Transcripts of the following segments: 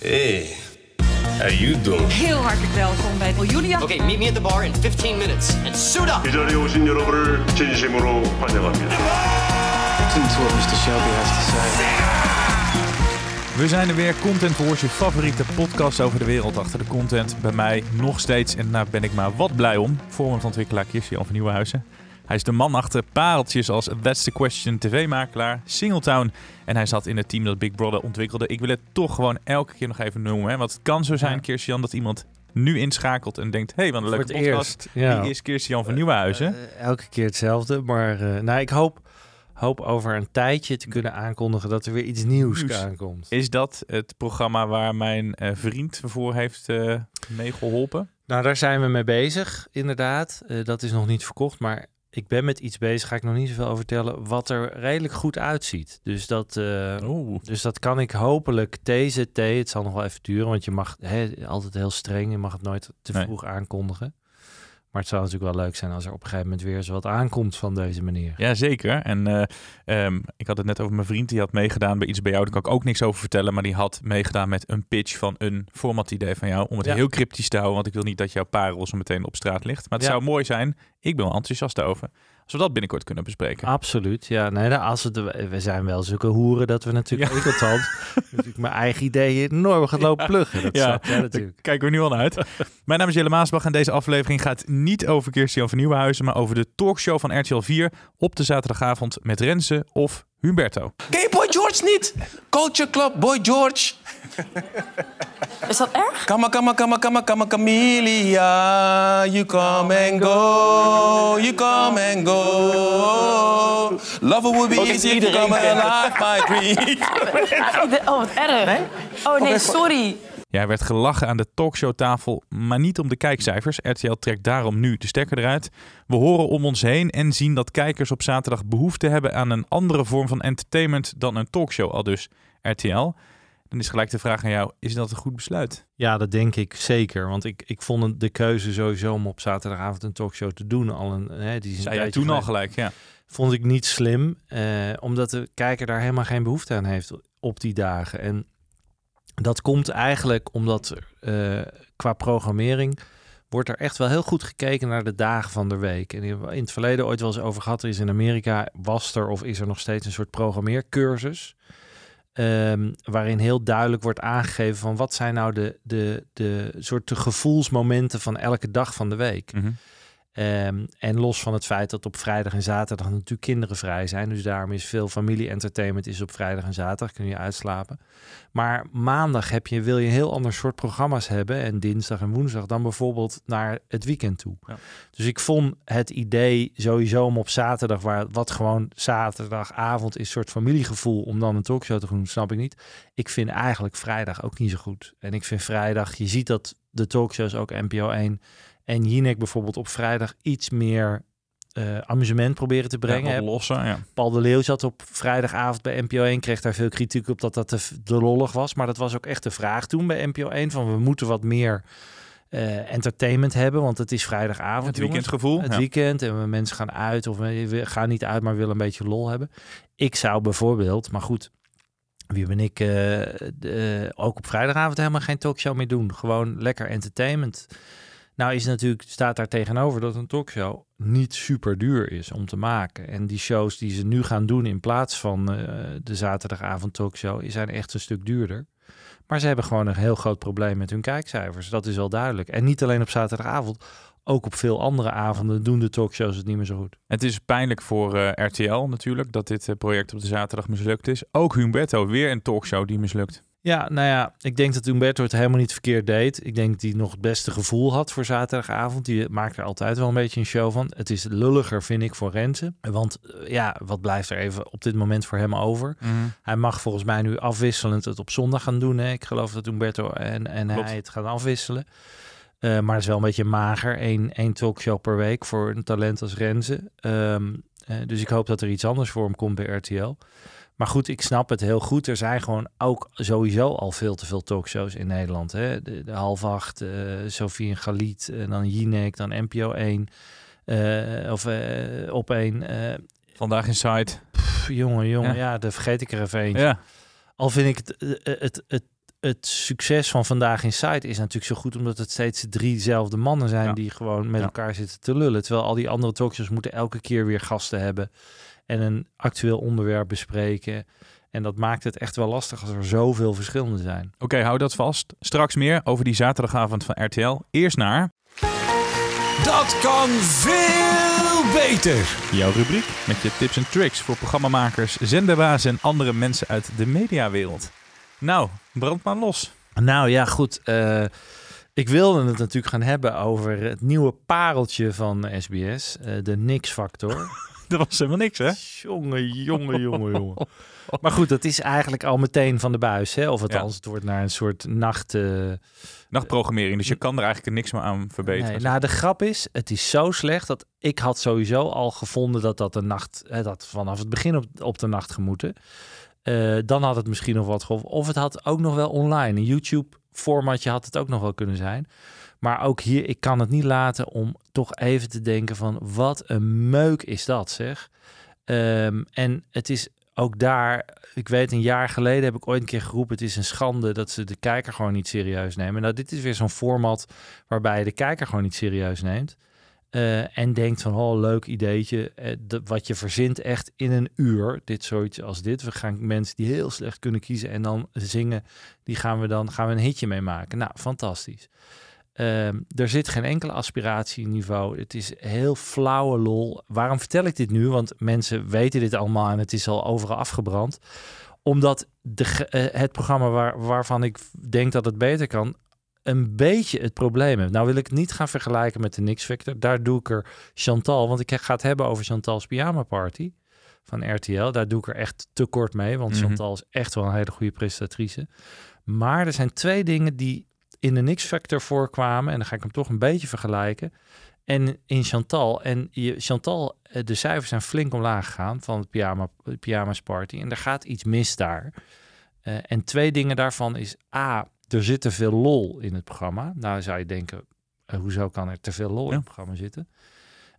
Hey, how you doing? Heel hartelijk welkom bij Julia. Okay, meet me at the bar in 15 minutes and suit up. 이 자리에 오신 여러분을 진심으로 환영합니다. Listen to what Mr. Shelby has to say. We zijn er weer, Content Wars, je favoriete podcast over de wereld achter de content. Bij mij nog steeds, en daar ben ik maar wat blij om, ontwikkelaar Kirsten van Nieuwenhuizen. Hij is de man achter pareltjes als That's the Question tv-makelaar, Singletown. En hij zat in het team dat Big Brother ontwikkelde. Ik wil het toch gewoon elke keer nog even noemen. Hè? Want het kan zo zijn, ja. dat iemand nu inschakelt en denkt... hé, hey, wat een leuke podcast. Eerst, ja. Wie is Kirsten van Nieuwenhuizen? Uh, elke keer hetzelfde, maar uh, nou, ik hoop hoop over een tijdje te kunnen aankondigen dat er weer iets nieuws aankomt. Is dat het programma waar mijn uh, vriend voor heeft uh, mee geholpen? Nou, daar zijn we mee bezig, inderdaad. Uh, dat is nog niet verkocht, maar ik ben met iets bezig, ga ik nog niet zoveel over vertellen, wat er redelijk goed uitziet. Dus dat, uh, dus dat kan ik hopelijk TZT, het zal nog wel even duren, want je mag hè, altijd heel streng, je mag het nooit te vroeg aankondigen. Maar het zou natuurlijk wel leuk zijn als er op een gegeven moment weer eens wat aankomt van deze manier. Ja, zeker. En uh, um, ik had het net over mijn vriend, die had meegedaan bij iets bij jou. Daar kan ik ook niks over vertellen. Maar die had meegedaan met een pitch van een formatidee van jou. Om het ja. heel cryptisch te houden. Want ik wil niet dat jouw parel zo meteen op straat ligt. Maar het zou mooi zijn. Ik ben wel enthousiast over. Als we dat binnenkort kunnen bespreken. Absoluut, ja. Nee, nou, als het, we zijn wel zulke hoeren dat we natuurlijk ja. ekeltant natuurlijk mijn eigen ideeën enorm gaan lopen pluggen. Dat ja, snap natuurlijk. kijken we nu al naar uit. mijn naam is Jelle Maasbach en deze aflevering gaat niet over Kirsten van Nieuwenhuizen, maar over de talkshow van RTL 4 op de zaterdagavond met Renze of Humberto. George niet? Culture Club, Boy George. Is dat erg? Come, come, come, come, come, Camellia. You come and go. You come and go. Love would be easy if you come alive, my dream. Oh, wat erg. Oh nee, sorry. Ja, er werd gelachen aan de talkshowtafel, maar niet om de kijkcijfers. RTL trekt daarom nu de stekker eruit. We horen om ons heen en zien dat kijkers op zaterdag behoefte hebben aan een andere vorm van entertainment dan een talkshow, al dus RTL. Dan is gelijk de vraag aan jou, is dat een goed besluit? Ja, dat denk ik zeker. Want ik, ik vond de keuze sowieso om op zaterdagavond een talkshow te doen al een... Hè, die Zei jij toen al gelijk, ja. Vond ik niet slim, eh, omdat de kijker daar helemaal geen behoefte aan heeft op die dagen. En dat komt eigenlijk omdat uh, qua programmering wordt er echt wel heel goed gekeken naar de dagen van de week. En in het verleden ooit wel eens over gehad, er is in Amerika, was er of is er nog steeds een soort programmeercursus. Um, waarin heel duidelijk wordt aangegeven van wat zijn nou de, de, de soort de gevoelsmomenten van elke dag van de week. Mm. Um, en los van het feit dat op vrijdag en zaterdag natuurlijk kinderen vrij zijn. Dus daarom is veel familie-entertainment is op vrijdag en zaterdag. Kun je uitslapen. Maar maandag heb je, wil je een heel ander soort programma's hebben. En dinsdag en woensdag dan bijvoorbeeld naar het weekend toe. Ja. Dus ik vond het idee sowieso om op zaterdag, waar wat gewoon zaterdagavond is, soort familiegevoel. Om dan een talkshow te doen, snap ik niet. Ik vind eigenlijk vrijdag ook niet zo goed. En ik vind vrijdag, je ziet dat de talkshows ook NPO 1 en Jinek bijvoorbeeld op vrijdag iets meer uh, amusement proberen te brengen. Ja, lossen, ja. Paul de Leeuw zat op vrijdagavond bij NPO 1, kreeg daar veel kritiek op dat dat te, te lollig was. Maar dat was ook echt de vraag toen bij NPO 1 van we moeten wat meer uh, entertainment hebben, want het is vrijdagavond. Het weekendgevoel. Het ja. weekend en we mensen gaan uit of we gaan niet uit, maar willen een beetje lol hebben. Ik zou bijvoorbeeld, maar goed, wie ben ik, uh, ook op vrijdagavond helemaal geen talkshow meer doen. Gewoon lekker entertainment. Nou is natuurlijk, staat daar tegenover dat een talkshow niet super duur is om te maken. En die shows die ze nu gaan doen in plaats van uh, de zaterdagavond talkshow, zijn echt een stuk duurder. Maar ze hebben gewoon een heel groot probleem met hun kijkcijfers. Dat is wel duidelijk. En niet alleen op zaterdagavond, ook op veel andere avonden doen de talkshows het niet meer zo goed. Het is pijnlijk voor uh, RTL natuurlijk dat dit uh, project op de zaterdag mislukt is. Ook Humberto, weer een talkshow die mislukt. Ja, nou ja, ik denk dat Humberto het helemaal niet verkeerd deed. Ik denk dat hij nog het beste gevoel had voor zaterdagavond. Die maakt er altijd wel een beetje een show van. Het is lulliger, vind ik, voor Renze. Want ja, wat blijft er even op dit moment voor hem over? Mm -hmm. Hij mag volgens mij nu afwisselend het op zondag gaan doen. Hè? Ik geloof dat Humberto en, en hij het gaan afwisselen. Uh, maar het is wel een beetje mager. Eén, één talkshow per week voor een talent als Renze. Um, uh, dus ik hoop dat er iets anders voor hem komt bij RTL. Maar goed, ik snap het heel goed. Er zijn gewoon ook sowieso al veel te veel talkshows in Nederland. Hè? De, de half acht, uh, Sofie en Galit, en dan Jinek, dan NPO 1. Uh, of uh, op één. Vandaag in site. Jongen, jongen, ja. ja, daar vergeet ik er even eentje. Ja. Al vind ik het, het, het, het succes van Vandaag in Site is natuurlijk zo goed... omdat het steeds driezelfde mannen zijn... Ja. die gewoon met elkaar zitten te lullen. Terwijl al die andere talkshows moeten elke keer weer gasten hebben... en een actueel onderwerp bespreken. En dat maakt het echt wel lastig als er zoveel verschillende zijn. Oké, hou dat vast. Straks meer over die zaterdagavond van RTL. Eerst naar... Dat kan veel beter. Jouw rubriek met je tips en tricks voor programmamakers, zenderbazen en andere mensen uit de mediawereld. Nou, brand maar los. Nou ja, goed. eh, ik wilde het natuurlijk gaan hebben over het nieuwe pareltje van SBS. eh, de Nix-factor. Dat was helemaal niks, hè? jongen, jongen, jongen, jongen. Maar goed, dat is eigenlijk al meteen van de buis. Hè? Of althans, het wordt naar een soort nacht... eh, Nachtprogrammering, dus je kan er eigenlijk niks meer aan verbeteren. Nee, nou, de grap is, het is zo slecht dat ik had sowieso al gevonden dat dat de nacht, hè, dat vanaf het begin op, op de nacht gemoeten. Eh, dan had het misschien nog wat geholpen. Of het had ook nog wel online. Een YouTube-formatje had het ook nog wel kunnen zijn. Maar ook hier, ik kan het niet laten om toch even te denken van wat een meuk is dat, zeg. Ehm, en het is ook daar, ik weet een jaar geleden heb ik ooit een keer geroepen, het is een schande dat ze de kijker gewoon niet serieus nemen. Nou, dit is weer zo'n format waarbij je de kijker gewoon niet serieus neemt. Eh, en denkt van, oh, leuk ideetje. eh, wat je verzint echt in een uur. Dit zoiets als dit. We gaan mensen die heel slecht kunnen kiezen en dan zingen. Die gaan we dan gaan we een hitje mee maken. Nou, fantastisch. Ehm, er zit geen enkele aspiratieniveau. Het is heel flauwe lol. Waarom vertel ik dit nu? Want mensen weten dit allemaal en het is al overal afgebrand. Omdat de, eh, het programma waar, waarvan ik denk dat het beter kan, een beetje het probleem heeft. Nou wil ik het niet gaan vergelijken met de Nix Factor. Daar doe ik er Chantal, want ik ga het hebben over Chantal's Pyjama Party van RTL. Daar doe ik er echt te kort mee, want Mhm. Chantal is echt wel een hele goede presentatrice. Maar er zijn twee dingen die in de Nix Factor voorkwamen. En dan ga ik hem toch een beetje vergelijken. En in Chantal. En je, Chantal, eh, de cijfers zijn flink omlaag gegaan van het pyjama, Pyjama's Party. En er gaat iets mis daar. Eh, en twee dingen daarvan is... A, er zit te veel lol in het programma. Nou zou je denken, eh, hoezo kan er te veel lol in het programma zitten?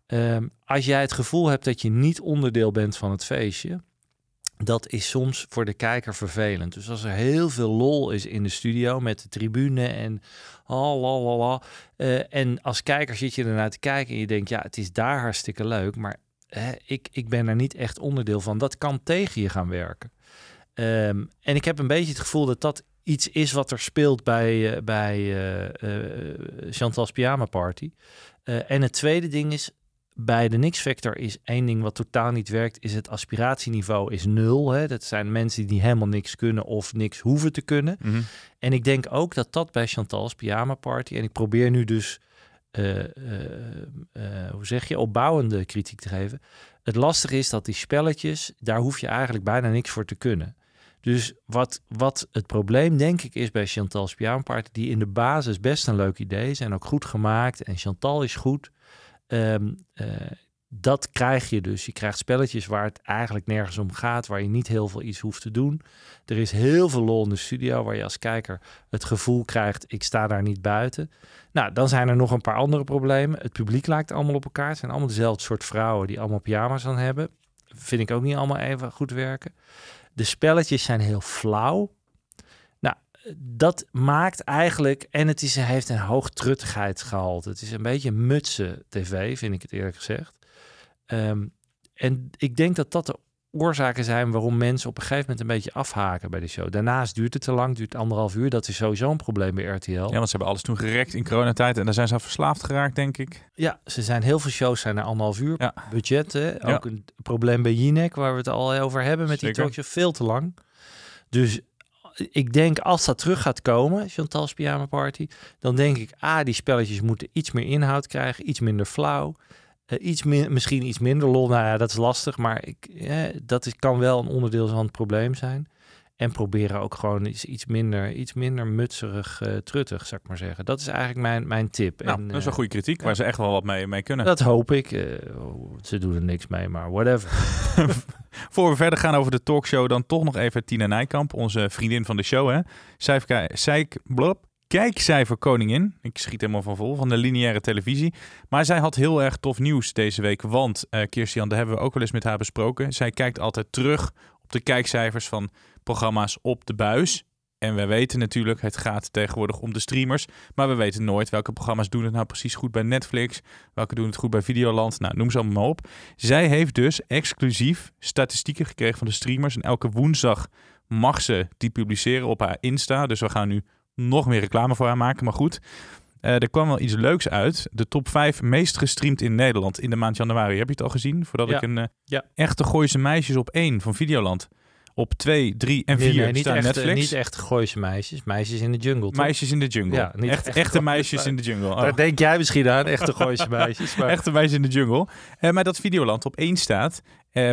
Ehm, als jij het gevoel hebt dat je niet onderdeel bent van het feestje... dat is soms voor de kijker vervelend. Dus als er heel veel lol is in de studio met de tribune en oh, en als kijker zit je ernaar te kijken en je denkt, ja, het is daar hartstikke leuk, maar hè, ik, ik ben er niet echt onderdeel van. Dat kan tegen je gaan werken. Ehm, en ik heb een beetje het gevoel dat dat iets is wat er speelt bij, eh, bij eh, Chantal's Pyjama Party. En het tweede ding is, bij de Nix Factor is één ding wat totaal niet werkt, is het aspiratieniveau is nul. Hè? Dat zijn mensen die helemaal niks kunnen of niks hoeven te kunnen. Mhm. En ik denk ook dat dat bij Chantal's Pyjama Party, en ik probeer nu dus, eh, eh, eh, hoe zeg je, opbouwende kritiek te geven. Het lastige is dat die spelletjes, daar hoef je eigenlijk bijna niks voor te kunnen. Dus wat, wat het probleem denk ik is bij Chantal's Pyjama Party, die in de basis best een leuk idee is en ook goed gemaakt en Chantal is goed. Eh, dat krijg je dus. Je krijgt spelletjes waar het eigenlijk nergens om gaat, waar je niet heel veel iets hoeft te doen. Er is heel veel lol in de studio waar je als kijker het gevoel krijgt, ik sta daar niet buiten. Nou, dan zijn er nog een paar andere problemen. Het publiek lijkt allemaal op elkaar. Het zijn allemaal dezelfde soort vrouwen die allemaal pyjama's aan hebben. Vind ik ook niet allemaal even goed werken. De spelletjes zijn heel flauw. Dat maakt eigenlijk, en het is, heeft een hoog truttigheidsgehalte. Het is een beetje mutse tv, vind ik het eerlijk gezegd. Ehm, en ik denk dat dat de oorzaken zijn waarom mensen op een gegeven moment een beetje afhaken bij de show. Daarnaast duurt het te lang, duurt anderhalf uur. Dat is sowieso een probleem bij RTL. Ja, want ze hebben alles toen gerekt in coronatijd en daar zijn ze aan verslaafd geraakt, denk ik. Ja, ze zijn heel veel shows zijn er anderhalf uur. Ja. Budget, hè? ook een probleem bij Jinek, waar we het al over hebben met die talkshow, veel te lang. Dus ik denk als dat terug gaat komen, Chantal's Pyjama Party, dan denk ik, ah, die spelletjes moeten iets meer inhoud krijgen, iets minder flauw. eh, iets misschien iets minder lol. Nou ja, dat is lastig, maar ik, eh, dat is, kan wel een onderdeel van het probleem zijn. En proberen ook gewoon iets, iets minder, iets minder mutserig, eh, truttig, zou ik maar zeggen. Dat is eigenlijk mijn, mijn tip. Nou, En, dat is eh, wel goede kritiek, waar ze echt wel wat mee, mee kunnen. dat hoop ik. Eh, ze doen er niks mee, maar whatever. Voor we verder gaan over de talkshow, dan toch nog even Tina Nijkamp, onze vriendin van de show. Hè? Cijk, blop, kijkcijfer koningin. Ik schiet helemaal van vol van de lineaire televisie. Maar zij had heel erg tof nieuws deze week. Want eh Kirstian, daar hebben we ook wel eens met haar besproken. Zij kijkt altijd terug op de kijkcijfers van programma's op de buis. En we weten natuurlijk, het gaat tegenwoordig om de streamers. Maar we weten nooit welke programma's doen het nou precies goed bij Netflix. Welke doen het goed bij Videoland. Nou, noem ze allemaal maar op. Zij heeft dus exclusief statistieken gekregen van de streamers. En elke woensdag mag ze die publiceren op haar Insta. Dus we gaan nu nog meer reclame voor haar maken. Maar goed, eh, er kwam wel iets leuks uit. De top 5 meest gestreamd in Nederland in de maand januari. Heb je het al gezien? Voordat Ja. ik een eh, Ja. echte Gooise meisjes op 1 van Videoland. Op 2, 3 en 4 Nee, nee, niet, staan echt, Netflix. niet echt Gooise meisjes. Meisjes in de jungle, toch? Meisjes in de jungle. Ja, niet echt, echt echte meisjes in de jungle. Oh. Daar denk jij misschien aan, echte Gooise meisjes. Maar... Echte meisjes in de jungle. Eh, maar dat Videoland op 1 staat.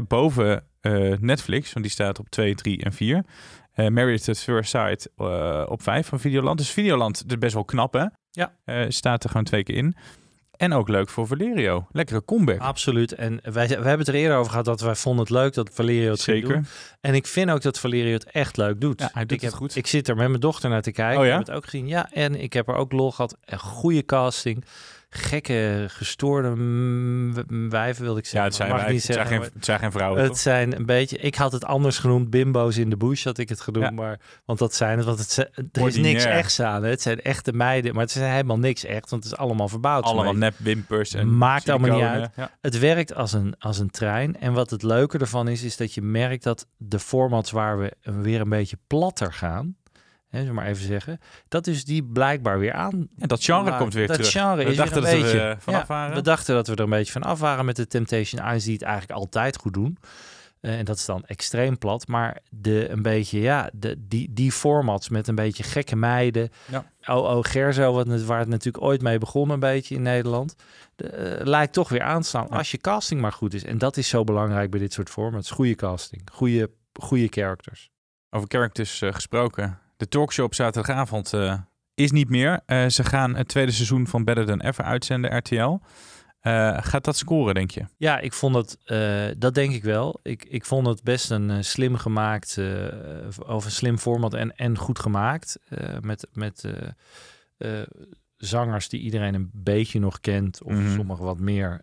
boven Netflix. Want die staat op 2, 3 en 4. Eh Married at First Sight eh, op 5 van Videoland. Dus Videoland, is best wel knap hè? Ja. Eh, staat er gewoon twee keer in. En ook leuk voor Valerio. Lekkere comeback. Absoluut. En wij, we hebben het er eerder over gehad dat wij vonden het leuk dat Valerio het Zeker. doen. En ik vind ook dat Valerio het echt leuk doet. Ja, hij doet ik het heb, goed. Ik zit er met mijn dochter naar te kijken. Oh ja? Ik heb het ook gezien. Ja, en ik heb er ook lol gehad. Een goede casting. Gekke, gestoorde wijven, wilde ik Ja, zeggen. het zijn, Mag niet het zijn, zeggen, geen, het zijn geen vrouwen. Het toch? zijn een beetje... Ik had het anders genoemd. Bimbo's in de bush had ik het genoemd. Ja. Maar, want dat zijn het. Want het, er is niks echts aan. hè. Het zijn echte meiden. Maar het zijn helemaal niks echt. Want het is allemaal verbouwd. Allemaal nep wimpers. En Maakt allemaal niet uit. Ja. Het werkt als een, als een trein. En wat het leuke ervan is, is dat je merkt dat de formats waar we weer een beetje platter gaan, hè, we maar even zeggen, dat is die blijkbaar weer aan. En dat genre Maar komt weer dat terug. genre we is dachten weer dat een we beetje, er vanaf ja, waren. We dachten dat we er een beetje van af waren met de Temptation Island, die het eigenlijk altijd goed doen. Eh, en dat is dan extreem plat. Maar de, een beetje, ja, de, die, die formats met een beetje gekke meiden. Ja. Oh, oh, Gerzo, wat, het- waar het natuurlijk ooit mee begon een beetje in Nederland. De, eh, lijkt toch weer aanstaan Ja. als je casting maar goed is. En dat is zo belangrijk bij dit soort formats. Goede casting, goede, goede characters. Over characters eh, gesproken. De talkshow op zaterdagavond eh, is niet meer. Eh, ze gaan het tweede seizoen van Better Than Ever uitzenden, RTL. Eh, gaat dat scoren, denk je? Ja, ik vond het, dat denk ik wel. Ik, ik vond het best een slim gemaakt, of een slim format en, en goed gemaakt. met met zangers die iedereen een beetje nog kent, of Mhm. sommigen wat meer.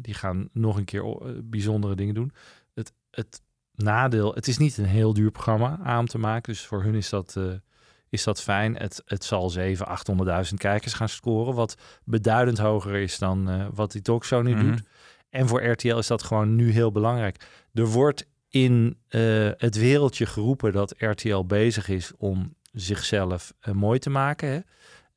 die gaan nog een keer bijzondere dingen doen. Het, het nadeel, het is niet een heel duur programma aan te maken. Dus voor hun is dat, eh, is dat fijn. Het, het zal 700.000, 800.000 kijkers gaan scoren. Wat beduidend hoger is dan eh, wat die talkshow nu Mhm. doet. En voor RTL is dat gewoon nu heel belangrijk. Er wordt in eh, het wereldje geroepen dat RTL bezig is om zichzelf mooi te maken hè?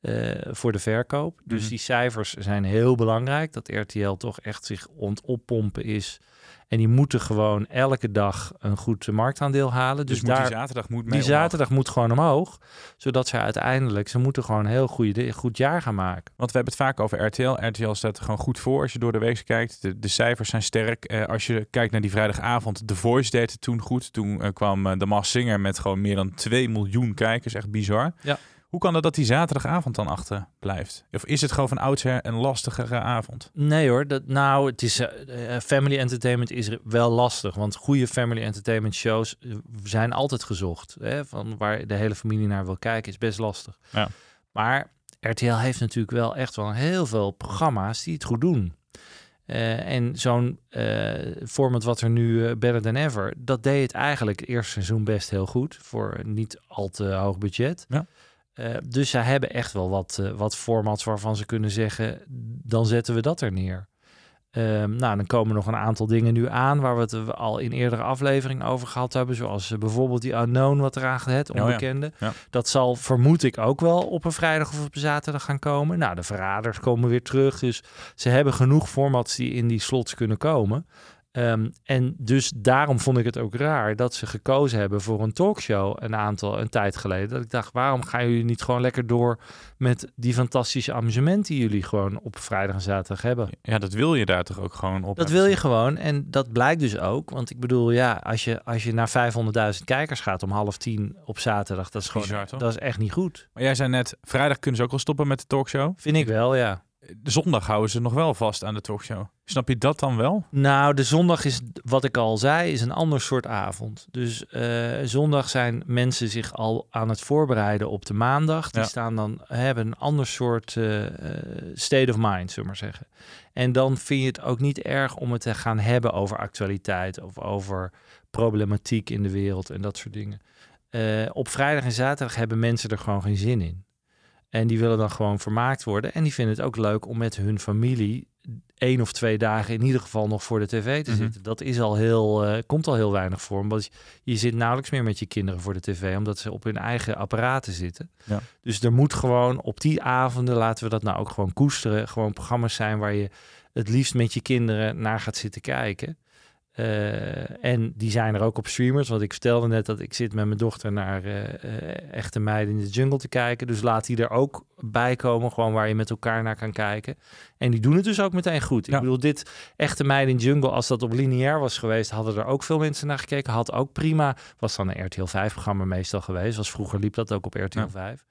Eh, voor de verkoop. Dus Mhm. die cijfers zijn heel belangrijk. Dat RTL toch echt zich ontpompen is. En die moeten gewoon elke dag een goed marktaandeel halen. Dus, Dus, daar, die zaterdag moet die omhoog. zaterdag moet gewoon omhoog. Zodat ze uiteindelijk, ze moeten gewoon een heel goede, goed jaar gaan maken. Want we hebben het vaak over RTL. RTL staat er gewoon goed voor als je door de week kijkt. De, de cijfers zijn sterk. Eh, als je kijkt naar die vrijdagavond, The Voice deed het toen goed. Toen eh, kwam The Masked Singer met gewoon meer dan 2 miljoen kijkers. Echt bizar. Ja. Hoe kan dat dat die zaterdagavond dan achter blijft? Of is het gewoon van oudsher een lastigere avond? Nee hoor, dat, nou, het is eh, eh, family entertainment is wel lastig, want goede family entertainment shows eh, zijn altijd gezocht. Hè, van waar de hele familie naar wil kijken is best lastig. Ja. Maar RTL heeft natuurlijk wel echt wel heel veel programma's die het goed doen. En zo'n eh, format wat er nu Better Than Ever, dat deed het eigenlijk het eerste seizoen best heel goed voor niet al te hoog budget. Ja. Eh, dus zij hebben echt wel wat, eh, wat formats waarvan ze kunnen zeggen, dan zetten we dat er neer. Ehm, nou, dan komen nog een aantal dingen nu aan waar we het al in eerdere afleveringen over gehad hebben. Zoals eh, bijvoorbeeld die Unknown wat eraan het ja. onbekende. Ja. Dat zal vermoed ik ook wel op een vrijdag of op een zaterdag gaan komen. Nou, de verraders komen weer terug. Dus ze hebben genoeg formats die in die slots kunnen komen. Ehm, en dus daarom vond ik het ook raar dat ze gekozen hebben voor een talkshow een aantal een tijd geleden. Dat ik dacht, waarom gaan jullie niet gewoon lekker door met die fantastische amusement die jullie gewoon op vrijdag en zaterdag hebben? Ja, dat wil je daar toch ook gewoon op. Dat wil je gewoon en dat blijkt dus ook. Want ik bedoel, ja, als je, als je naar 500.000 kijkers gaat om half tien op zaterdag, dat is gewoon, Bizar, dat is echt niet goed. Maar jij zei net, vrijdag kunnen ze ook wel stoppen met de talkshow. Vind ik wel, ja. De zondag houden ze nog wel vast aan de talkshow. Snap je dat dan wel? Nou, de zondag is, wat ik al zei, is een ander soort avond. Dus eh, zondag zijn mensen zich al aan het voorbereiden op de maandag. Die Ja. staan dan, hebben een ander soort eh, eh, state of mind, zullen we maar zeggen. En dan vind je het ook niet erg om het te gaan hebben over actualiteit of over problematiek in de wereld en dat soort dingen. Op vrijdag en zaterdag hebben mensen er gewoon geen zin in. En die willen dan gewoon vermaakt worden. En die vinden het ook leuk om met hun familie één of twee dagen in ieder geval nog voor de tv te Mhm. zitten. Dat is al heel, eh, komt al heel weinig voor. Omdat je, je zit nauwelijks meer met je kinderen voor de tv, omdat ze op hun eigen apparaten zitten. Ja. Dus er moet gewoon op die avonden, laten we dat nou ook gewoon koesteren, gewoon programma's zijn waar je het liefst met je kinderen naar gaat zitten kijken. Eh, en die zijn er ook op streamers. Want ik vertelde net dat ik zit met mijn dochter naar eh, eh, Echte Meiden in de Jungle te kijken. Dus laat die er ook bij komen. Gewoon waar je met elkaar naar kan kijken. En die doen het dus ook meteen goed. Ja. Ik bedoel, dit Echte Meiden in de Jungle, als dat op lineair was geweest, hadden er ook veel mensen naar gekeken. Had ook prima. Was dan een RTL 5 programma meestal geweest. Was vroeger liep dat ook op RTL Ja. 5.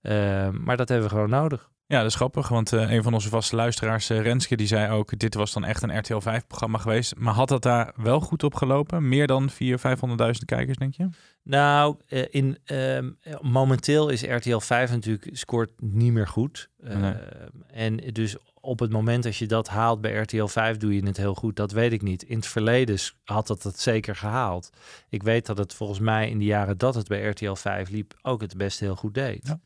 Eh, maar dat hebben we gewoon nodig. Ja, dat is grappig, want eh, een van onze vaste luisteraars, eh, Renske, die zei ook, dit was dan echt een RTL 5-programma geweest. Maar had dat daar wel goed op gelopen? Meer dan 400.000, 500.000 kijkers, denk je? Nou, eh, in, ehm, momenteel is RTL 5 natuurlijk scoort niet meer goed. Nee. Ehm, en dus op het moment als je dat haalt bij RTL 5 doe je het heel goed. Dat weet ik niet. In het verleden had dat het zeker gehaald. Ik weet dat het volgens mij in de jaren dat het bij RTL 5 liep ook het best heel goed deed. Ja.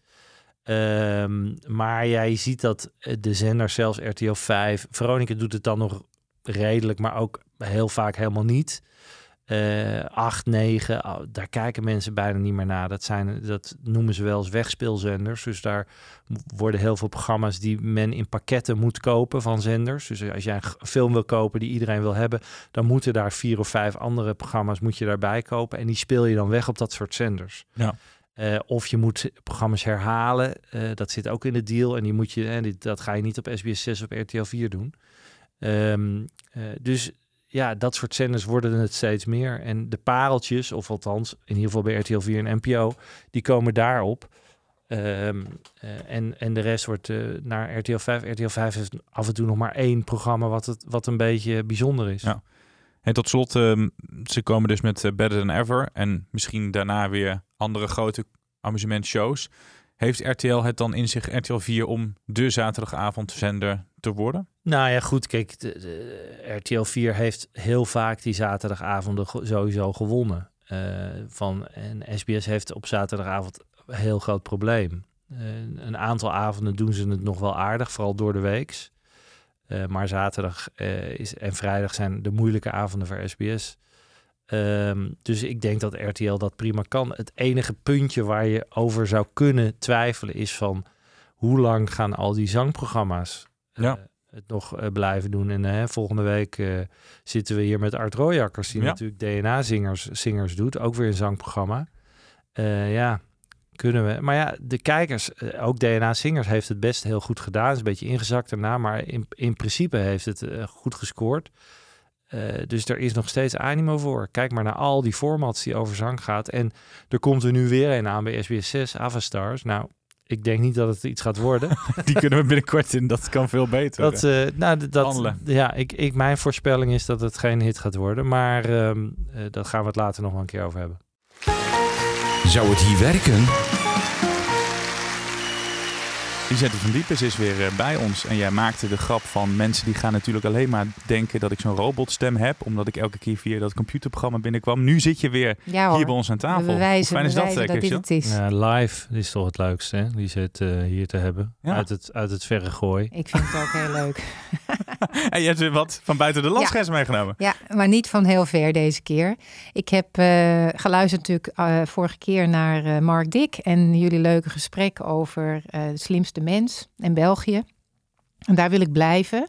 Ehm, maar jij ziet dat eh, de zender, zelfs RTL 5, Veronica doet het dan nog redelijk, maar ook heel vaak helemaal niet. Eh 8, 9, oh, daar kijken mensen bijna niet meer naar. Dat, zijn, dat noemen ze wel eens wegspeelzenders. Dus daar worden heel veel programma's die men in pakketten moet kopen van zenders. Dus als jij een film wil kopen die iedereen wil hebben, dan moeten daar vier of vijf andere programma's moet je daarbij kopen. En die speel je dan weg op dat soort zenders. Ja. Eh, of je moet programma's herhalen. eh, dat zit ook in de deal. En die moet je, en dit, dat ga je niet op SBS 6 of RTL 4 doen. Ehm, eh, dus ja, dat soort zenders worden het steeds meer. En de pareltjes, of althans in ieder geval bij RTL 4 en NPO, die komen daarop. Eh, en, en de rest wordt eh, naar RTL 5. RTL 5 heeft af en toe nog maar één programma wat, het, wat een beetje bijzonder is. Ja. En tot slot, ehm, ze komen dus met eh, Better Than Ever en misschien daarna weer andere grote amusementshows. Heeft RTL het dan in zich, RTL 4, om de zaterdagavondzender te worden? Nou ja, goed, kijk, de, RTL 4 heeft heel vaak die zaterdagavonden sowieso gewonnen. Eh, van, en SBS heeft op zaterdagavond een heel groot probleem. Eh, een aantal avonden doen ze het nog wel aardig, vooral door de weeks. Eh, maar zaterdag is, en vrijdag zijn de moeilijke avonden voor SBS. Ehm, dus ik denk dat RTL dat prima kan. Het enige puntje waar je over zou kunnen twijfelen is van hoe lang gaan al die zangprogramma's eh, het nog eh, blijven doen. En eh, volgende week zitten we hier met Art Royakkers, die Ja. natuurlijk DNA-zingers zingers doet. Ook weer een zangprogramma. Ja, kunnen we. Maar ja, de kijkers, ook DNA-zingers, heeft het best heel goed gedaan. Is een beetje ingezakt daarna, maar in, in principe heeft het goed gescoord. Eh, dus er is nog steeds animo voor. Kijk maar naar al die formats die over zang gaat. En er komt er nu weer een aan bij SBS 6, Avastars. Nou, ik denk niet dat het iets gaat worden. Die kunnen we binnenkort in, dat kan veel beter. Dat, eh, nou, dat, Handelen. ja, ik, ik, mijn voorspelling is dat het geen hit gaat worden. Maar ehm eh, daar gaan we het later nog wel een keer over hebben. Zou het hier werken? Lisette van Diepes is weer eh, bij ons. En jij maakte de grap van mensen die gaan natuurlijk alleen maar denken dat ik zo'n robotstem heb. Omdat ik elke keer via dat computerprogramma binnenkwam. Nu zit je weer Ja hier bij ons aan tafel. bewijzen, Hoe fijn is dat, eh, dat dit Christian? het is. Ja, live is toch het leukste, hè? Die zit eh, hier te hebben. Ja. Uit, het, uit het verre gooi. Ik vind het ook heel leuk. En je hebt weer wat van buiten de landsgrens meegenomen. Ja, maar niet van heel ver deze keer. Ik heb eh, geluisterd natuurlijk vorige keer naar eh, Mark Dick en jullie leuke gesprek over eh, de slimste mens en België. En daar wil ik blijven.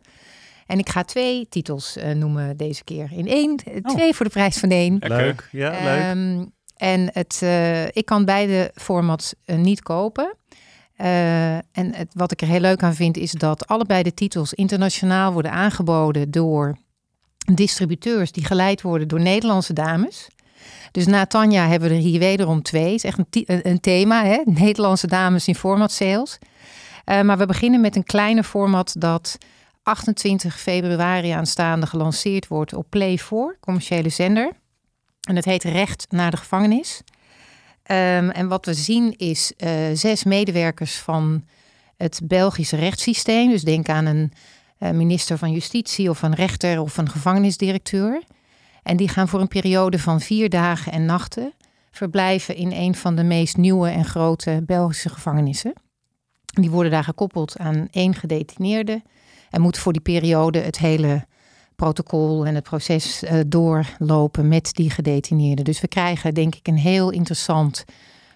En ik ga twee titels eh, noemen deze keer. In één, eh, Oh. twee voor de prijs van één. Leuk. Ja, leuk. Ehm, en het, eh, ik kan beide formats niet kopen. Eh, en het, wat ik er heel leuk aan vind, is dat allebei de titels internationaal worden aangeboden door distributeurs die geleid worden door Nederlandse dames. Dus na Tanja hebben we er hier wederom twee. Het is echt een, een thema, hè? Nederlandse dames in format sales. Eh, maar we beginnen met een kleine format dat 28 februari aanstaande gelanceerd wordt op Play 4, commerciële zender. En het heet Recht naar de gevangenis. Ehm, en wat we zien is eh, zes medewerkers van het Belgische rechtssysteem. Dus denk aan een eh, minister van Justitie of een rechter of een gevangenisdirecteur. En die gaan voor een periode van vier dagen en nachten verblijven in een van de meest nieuwe en grote Belgische gevangenissen. Die worden daar gekoppeld aan één gedetineerde en moeten voor die periode het hele protocol en het proces uh, doorlopen met die gedetineerden. Dus we krijgen denk ik een heel interessant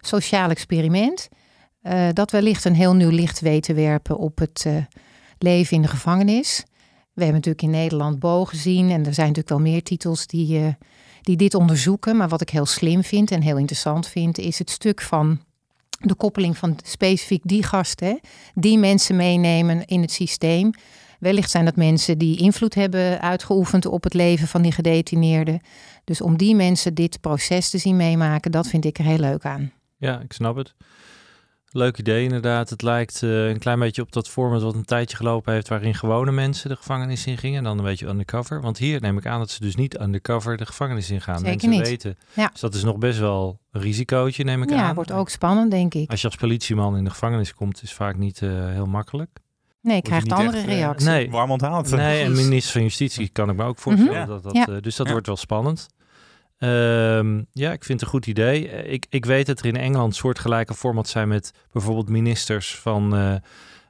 sociaal experiment. Uh, dat wellicht een heel nieuw licht weten werpen op het uh, leven in de gevangenis. We hebben natuurlijk in Nederland Bo gezien en er zijn natuurlijk wel meer titels die, die dit onderzoeken. Maar wat ik heel slim vind en heel interessant vind, is het stuk van de koppeling van specifiek die gasten, die mensen meenemen in het systeem. Wellicht zijn dat mensen die invloed hebben uitgeoefend op het leven van die gedetineerden. Dus om die mensen dit proces te zien meemaken, dat vind ik er heel leuk aan. Ja, ik snap het. Leuk idee inderdaad. Het lijkt uh, een klein beetje op dat format wat een tijdje gelopen heeft... waarin gewone mensen de gevangenis in gingen en dan een beetje undercover. Want hier neem ik aan dat ze dus niet undercover de gevangenis in gaan. Zeker mensen niet. weten. Ja. Dus dat is nog best wel een risicootje, neem ik Ja, aan. wordt ook spannend, denk ik. Als je als politieman in de gevangenis komt, is vaak niet uh, heel makkelijk. Nee, krijgt andere echt, eh, reacties. Nee. Warm onthaald. Nee, en minister van Justitie kan ik me ook voorstellen. Mhm. dat dat, Ja. eh, dus dat Ja. wordt wel spannend. Ehm, ja, ik vind het een goed idee. Eh, Ik, ik weet dat er in Engeland soortgelijke formats zijn met bijvoorbeeld ministers van eh,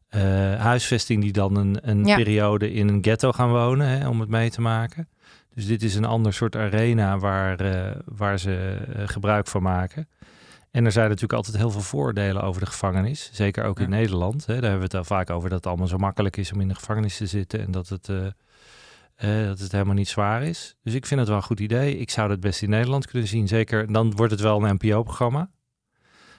eh, huisvesting die dan een, een Ja. periode in een ghetto gaan wonen, hè, om het mee te maken. Dus dit is een ander soort arena waar, waar ze gebruik van maken. En er zijn natuurlijk altijd heel veel voordelen over de gevangenis. Zeker ook in. Nederland. Hè. Daar hebben we het al vaak over dat het allemaal zo makkelijk is om in de gevangenis te zitten. En dat het, eh, eh, dat het helemaal niet zwaar is. Dus ik vind het wel een goed idee. Ik zou het best in Nederland kunnen zien. Zeker, dan wordt het wel een NPO-programma.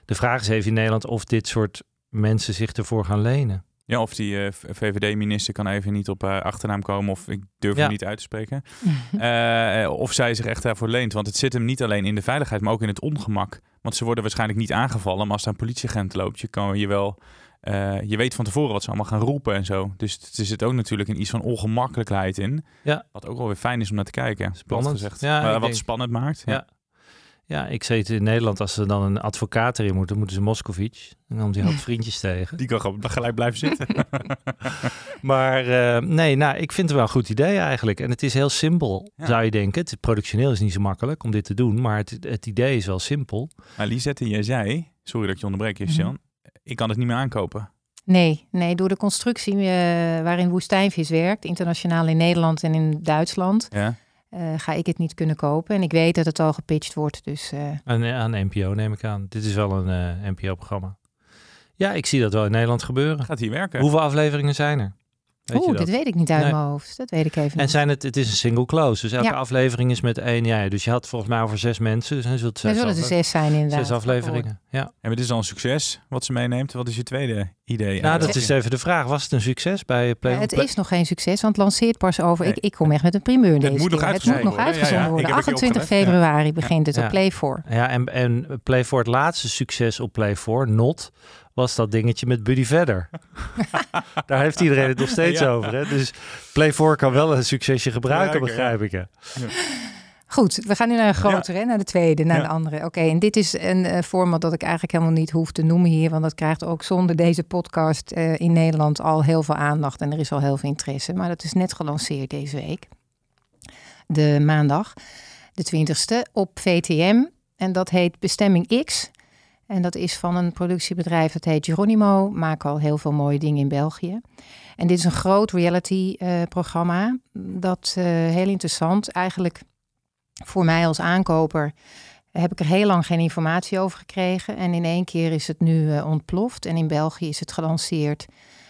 De vraag is even in Nederland of dit soort mensen zich ervoor gaan lenen. Ja, of die eh, VVD-minister kan even niet op haar achternaam komen of ik durf Ja. hem niet uit te spreken. Eh, of zij zich echt daarvoor leent. Want het zit hem niet alleen in de veiligheid, maar ook in het ongemak. Want ze worden waarschijnlijk niet aangevallen, maar als er een politieagent loopt, je kan je wel... eh, je weet van tevoren wat ze allemaal gaan roepen en zo. Dus er zit ook natuurlijk een iets van ongemakkelijkheid in. Ja. Wat ook wel weer fijn is om naar te kijken. Spannend. Gezegd. Ja, wat denk- spannend maakt. Ja. Ja. Ja, ik zei het in Nederland, als ze dan een advocaat erin moeten, moeten ze Moscovic. En dan hij altijd vriendjes tegen. Die kan gewoon gelijk blijven zitten. Maar eh, nee, nou, ik vind het wel een goed idee eigenlijk. En het is heel simpel, Ja. zou je denken. Het productioneel is niet zo makkelijk om dit te doen, maar het, het idee is wel simpel. maar Lisette, jij zei, sorry dat ik je onderbreek. Christian. Ik kan het niet meer aankopen. Nee, nee, door de constructie eh, waarin Woestijnvis werkt, internationaal in Nederland en in Duitsland, Ja. eh, ga ik het niet kunnen kopen. En ik weet dat het al gepitcht wordt, dus eh, Aan, aan NPO neem ik aan. Dit is wel een eh, NPO-programma. Ja, ik zie dat wel in Nederland gebeuren. Gaat hier werken? Hoeveel afleveringen zijn er? Weet je oeh, dat? dit weet ik niet uit Nee. mijn hoofd. Dat weet ik even En niet. zijn het, het is een single close, dus elke Ja. aflevering is met één. Ja, dus je had volgens mij over zes mensen, dus dan zult Er zes, zullen er zes zijn inderdaad. zes afleveringen. Ja. Maar dit is al een succes wat ze meeneemt. Wat is je tweede idee? Nou, dat Eh, is even de vraag. Was het een succes bij Play? Ja, het is nog geen succes, want het lanceert pas over. Nee. Ik, ik kom echt met een primeur deze moet keer. Het moet nog uitgezonden worden. heb het hier 28 opgelet. februari begint het Ja. op Play 4. Ja, en, en Play 4, het laatste succes op Play 4, Not, was dat dingetje met Buddy Vedder. Daar heeft iedereen het nog steeds Ja. over. Hè? Dus Play 4 kan wel een succesje gebruiken, begrijp ik. Hè? Goed, we gaan nu naar een grotere, hè, naar de tweede, naar Ja. de andere. Oké, en dit is een eh, format dat ik eigenlijk helemaal niet hoef te noemen hier, want dat krijgt ook zonder deze podcast eh, in Nederland al heel veel aandacht en er is al heel veel interesse. Maar dat is net gelanceerd deze week, de maandag, de 20ste, op VTM. En dat heet Bestemming X. En dat is van een productiebedrijf dat heet Geronimo. Maken al heel veel mooie dingen in België. En dit is een groot reality-programma. dat eh, heel interessant. Eigenlijk voor mij als aankoper heb ik er heel lang geen informatie over gekregen. En in één keer is het nu eh, ontploft. En in België is het gelanceerd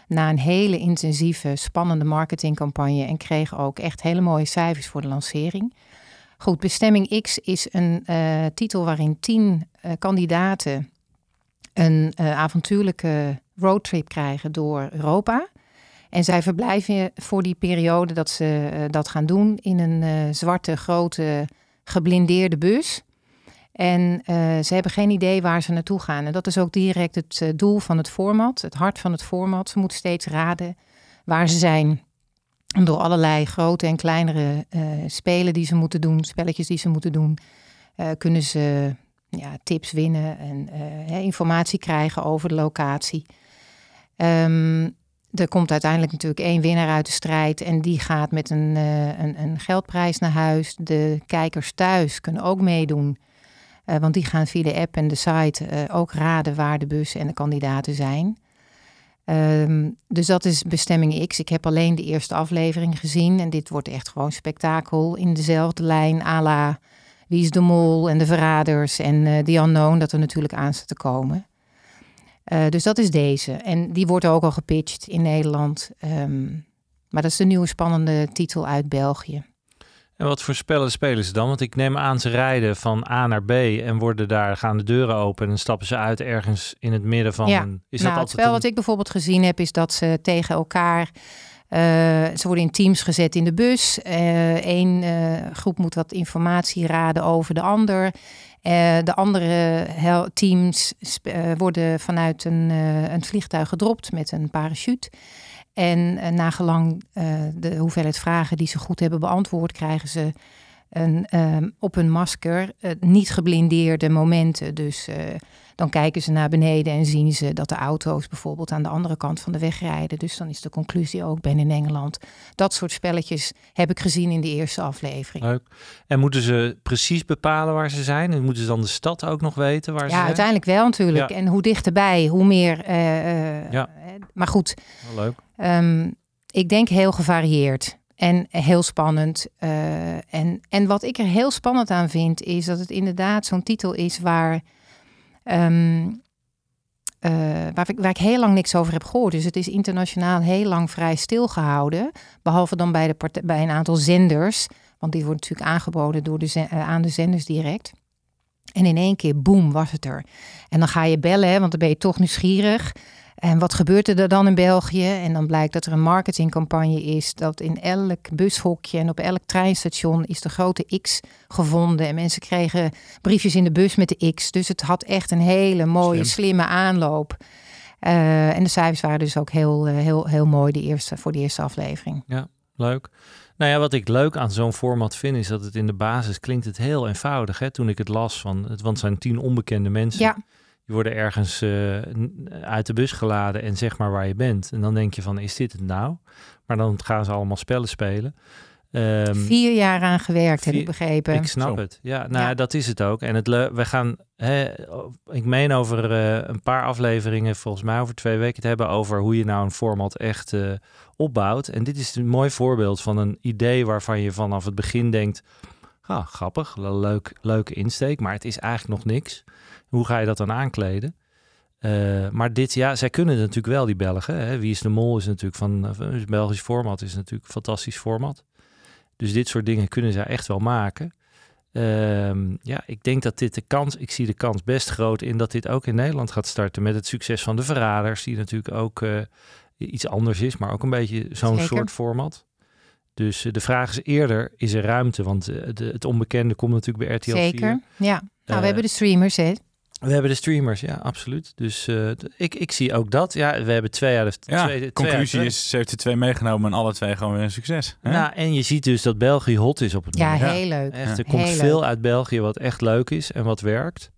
na een hele intensieve, spannende marketingcampagne. En kreeg ook echt hele mooie cijfers voor de lancering. Goed, Bestemming X is een eh, titel waarin tien eh, kandidaten een eh, avontuurlijke roadtrip krijgen door Europa. En zij verblijven voor die periode dat ze dat gaan doen in een zwarte, grote, geblindeerde bus. En ze hebben geen idee waar ze naartoe gaan. En dat is ook direct het doel van het format, het hart van het format. Ze moeten steeds raden waar ze zijn. Door allerlei grote en kleinere eh, spelen die ze moeten doen, spelletjes die ze moeten doen, eh, kunnen ze ja, tips winnen en eh, informatie krijgen over de locatie. Ehm, er komt uiteindelijk natuurlijk één winnaar uit de strijd en die gaat met een, een, een geldprijs naar huis. De kijkers thuis kunnen ook meedoen. Want die gaan via de app en de site ook raden waar de bussen en de kandidaten zijn. Ehm, dus dat is bestemming X. Ik heb alleen de eerste aflevering gezien. En dit wordt echt gewoon spektakel in dezelfde lijn à la Wie is de Mol en de Verraders en uh, The Unknown. Dat er natuurlijk aan staat te komen. Uh, dus dat is deze. En die wordt ook al gepitcht in Nederland. Um, maar dat is de nieuwe spannende titel uit België. En wat voor spellen spelen ze dan? Want ik neem aan ze rijden van A naar B en worden daar, gaan de deuren open en stappen ze uit ergens in het midden van. Ja, een, is nou, dat het spel een... wat ik bijvoorbeeld gezien heb, is dat ze tegen elkaar. Uh, ze worden in teams gezet in de bus. Eén uh, uh, groep moet wat informatie raden over de ander. de andere teams worden vanuit een, een vliegtuig gedropt met een parachute. En uh, nagelang uh, de hoeveelheid vragen die ze goed hebben beantwoord, krijgen ze een, uh, op hun masker niet geblindeerde momenten. Dus dan kijken ze naar beneden en zien ze dat de auto's bijvoorbeeld aan de andere kant van de weg rijden. Dus dan is de conclusie ook, ben in Engeland. Dat soort spelletjes heb ik gezien in de eerste aflevering. Leuk. En moeten ze precies bepalen waar ze zijn? En moeten ze dan de stad ook nog weten waar ja, ze zijn? Ja, uiteindelijk wel natuurlijk. Ja. En hoe dichterbij, hoe meer. ja. Maar goed. Wel leuk. Um, ik denk heel gevarieerd en heel spannend. Uh, en, en wat ik er heel spannend aan vind, is dat het inderdaad zo'n titel is waar, um, uh, waar, ik, waar ik heel lang niks over heb gehoord. Dus het is internationaal heel lang vrij stilgehouden. Behalve dan bij, de bij een aantal zenders. Want die wordt natuurlijk aangeboden door de uh, aan de zenders direct. En in één keer, boem, was het er. En dan ga je bellen, hè, want dan ben je toch nieuwsgierig. En wat gebeurt er dan in België? En dan blijkt dat er een marketingcampagne is. Dat in elk bushokje en op elk treinstation is de grote X gevonden. En mensen kregen briefjes in de bus met de X. Dus het had echt een hele mooie, Slim. slimme aanloop. Uh, en de cijfers waren dus ook heel, uh, heel, heel mooi de eerste, voor de eerste aflevering. Ja, leuk. Nou ja, wat ik leuk aan zo'n format vind, is dat het in de basis klinkt het heel eenvoudig. Hè? Toen ik het las, van, het, want het zijn tien onbekende mensen. Ja. Die worden ergens uh, uit de bus geladen en zeg maar waar je bent. En dan denk je van, is dit het nou? Maar dan gaan ze allemaal spellen spelen. Um, Vier jaar aan gewerkt, vier, heb ik begrepen. Ik snap Zo. het. Ja, nou ja. dat is het ook. En het we gaan, hè, ik meen over uh, een paar afleveringen, volgens mij over twee weken, het hebben over hoe je nou een format echt uh, opbouwt. En dit is een mooi voorbeeld van een idee waarvan je vanaf het begin denkt, ah, grappig, leuk, leuke insteek, maar het is eigenlijk nog niks. Hoe ga je dat dan aankleden? Uh, maar dit, ja, zij kunnen het natuurlijk wel, die Belgen. Hè? Wie is de Mol is natuurlijk van, het Belgisch format is natuurlijk een fantastisch format. Dus dit soort dingen kunnen zij echt wel maken. Uh, ja, ik denk dat dit de kans, ik zie de kans best groot in dat dit ook in Nederland gaat starten met het succes van de Verraders, die natuurlijk ook uh, iets anders is, maar ook een beetje zo'n soort format. Dus uh, de vraag is eerder, is er ruimte? Want uh, de, het onbekende komt natuurlijk bij RTL Zeker, 4. ja. Nou, we hebben de streamers, hè? We hebben de streamers, ja, absoluut. Dus uh, ik, ik zie ook dat. Ja, we hebben twee de ja, twee. conclusie twee is, ze heeft er twee meegenomen en alle twee gewoon weer een succes. Hè? Nou, en je ziet dus dat België hot is op het ja, moment. Heel leuk. Echt, er ja, komt heel veel leuk. uit België wat echt leuk is en wat werkt.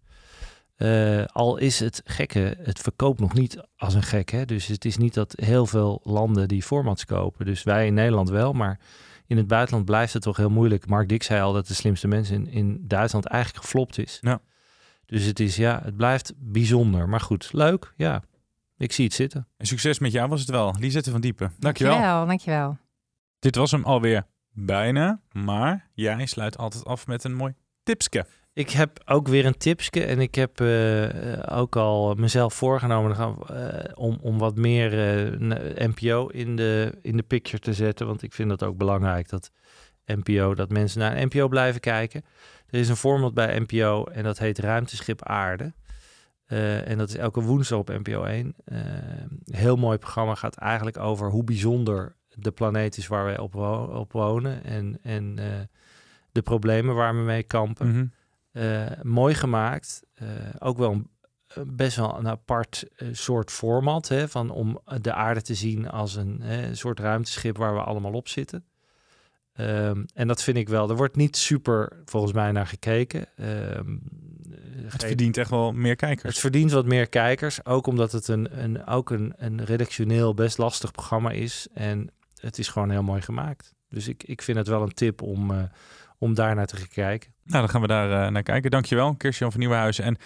Uh, al is het gekke, het verkoopt nog niet als een gek. Hè? Dus het is niet dat heel veel landen die formats kopen. Dus wij in Nederland wel, maar in het buitenland blijft het toch heel moeilijk. Mark Dick zei al dat de slimste mensen in, in Duitsland eigenlijk geflopt is. Ja. Dus het is, ja, het blijft bijzonder. Maar goed, leuk, ja. Ik zie het zitten. En succes met jou was het wel. Lisette van Diepen. Dankjewel. Dankjewel, dankjewel. Dit was hem alweer bijna. Maar jij sluit altijd af met een mooi tipske. Ik heb ook weer een tipske en ik heb uh, ook al mezelf voorgenomen uh, om, om wat meer uh, NPO in de, in de picture te zetten. Want ik vind dat ook belangrijk dat NPO, dat mensen naar NPO blijven kijken. Er is een format bij NPO en dat heet Ruimteschip Aarde. Uh, en dat is elke woensdag op NPO 1. Uh, heel mooi programma gaat eigenlijk over hoe bijzonder de planeet is waar wij op, wo op wonen. En, en uh, de problemen waar we mee kampen. Mhm. Mm -hmm. mooi gemaakt. ook wel een, best wel een apart soort format. Hè, van om de aarde te zien als een, een soort ruimteschip waar we allemaal op zitten. Um, en dat vind ik wel. Er wordt niet super volgens mij naar gekeken. Um, het verdient echt wel meer kijkers. Het verdient wat meer kijkers. Ook omdat het een, een, ook een, een redactioneel best lastig programma is. En het is gewoon heel mooi gemaakt. Dus ik, ik vind het wel een tip om, uh, om daar naar te kijken. Nou, dan gaan we daar eh, naar kijken. Dankjewel, Kirstjan van Nieuwenhuizen. En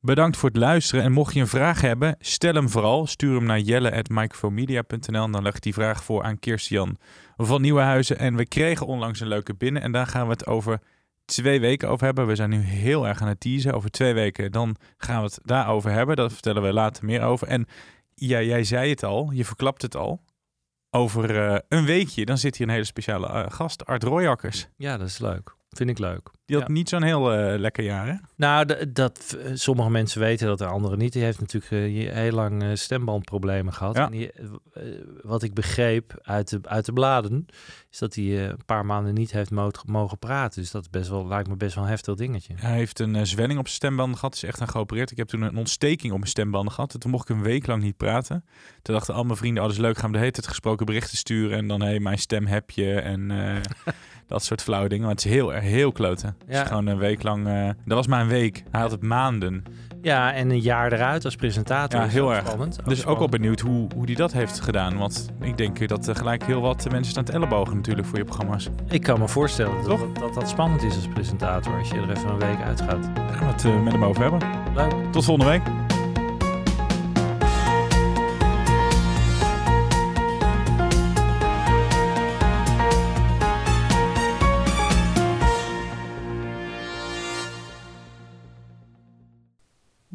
bedankt voor het luisteren. En mocht je een vraag hebben, stel hem vooral. Stuur hem naar jelle.micromedia.nl. En dan leg ik die vraag voor aan Kirstjan van Nieuwenhuizen. En we kregen onlangs een leuke binnen. En daar gaan we het over twee weken over hebben. We zijn nu heel erg aan het teasen. Over twee weken dan gaan we het daarover hebben. Daar vertellen we later meer over. En ja, jij zei het al, je verklapt het al. Over eh, een weekje, dan zit hier een hele speciale eh, gast, Art Royakkers. Ja, dat is leuk. Vind ik leuk. Die had Ja. niet zo'n heel eh, lekker jaar, hè? Nou, dat eh, sommige mensen weten dat, de anderen niet. Die heeft natuurlijk eh, je- heel lang eh, stembandproblemen gehad. Ja. En die, wat ik begreep uit de, uit de bladen, is dat hij eh, een paar maanden niet heeft mo- mogen praten. Dus dat is best wel, lijkt me best wel een heftig dingetje. Hij heeft een zwelling op zijn stembanden gehad, is echt aan geopereerd. Ik heb toen een ontsteking op mijn stembanden gehad. En Toen mocht ik een week lang niet praten. Toen dachten al mijn vrienden, oh, dat is leuk, gaan we de hele tijd gesproken berichten sturen. En dan, hé, hey, mijn stem heb je. En eh, dat soort flauwe dingen. Maar het is heel, erg heel kloten. Het Ja. is gewoon een week lang... eh, dat was maar een week. Hij had het maanden. Ja, en een jaar eruit als presentator. Ja, heel erg. Spannend. Dus ook wel benieuwd hoe, hoe die dat heeft gedaan. Want ik denk dat er gelijk heel wat mensen staan te ellebogen natuurlijk voor je programma's. Ik kan me voorstellen Toch? dat, dat dat spannend is als presentator. Als je er even een week uitgaat. Daar gaan we het eh, met hem over hebben. Leuk. Tot volgende week.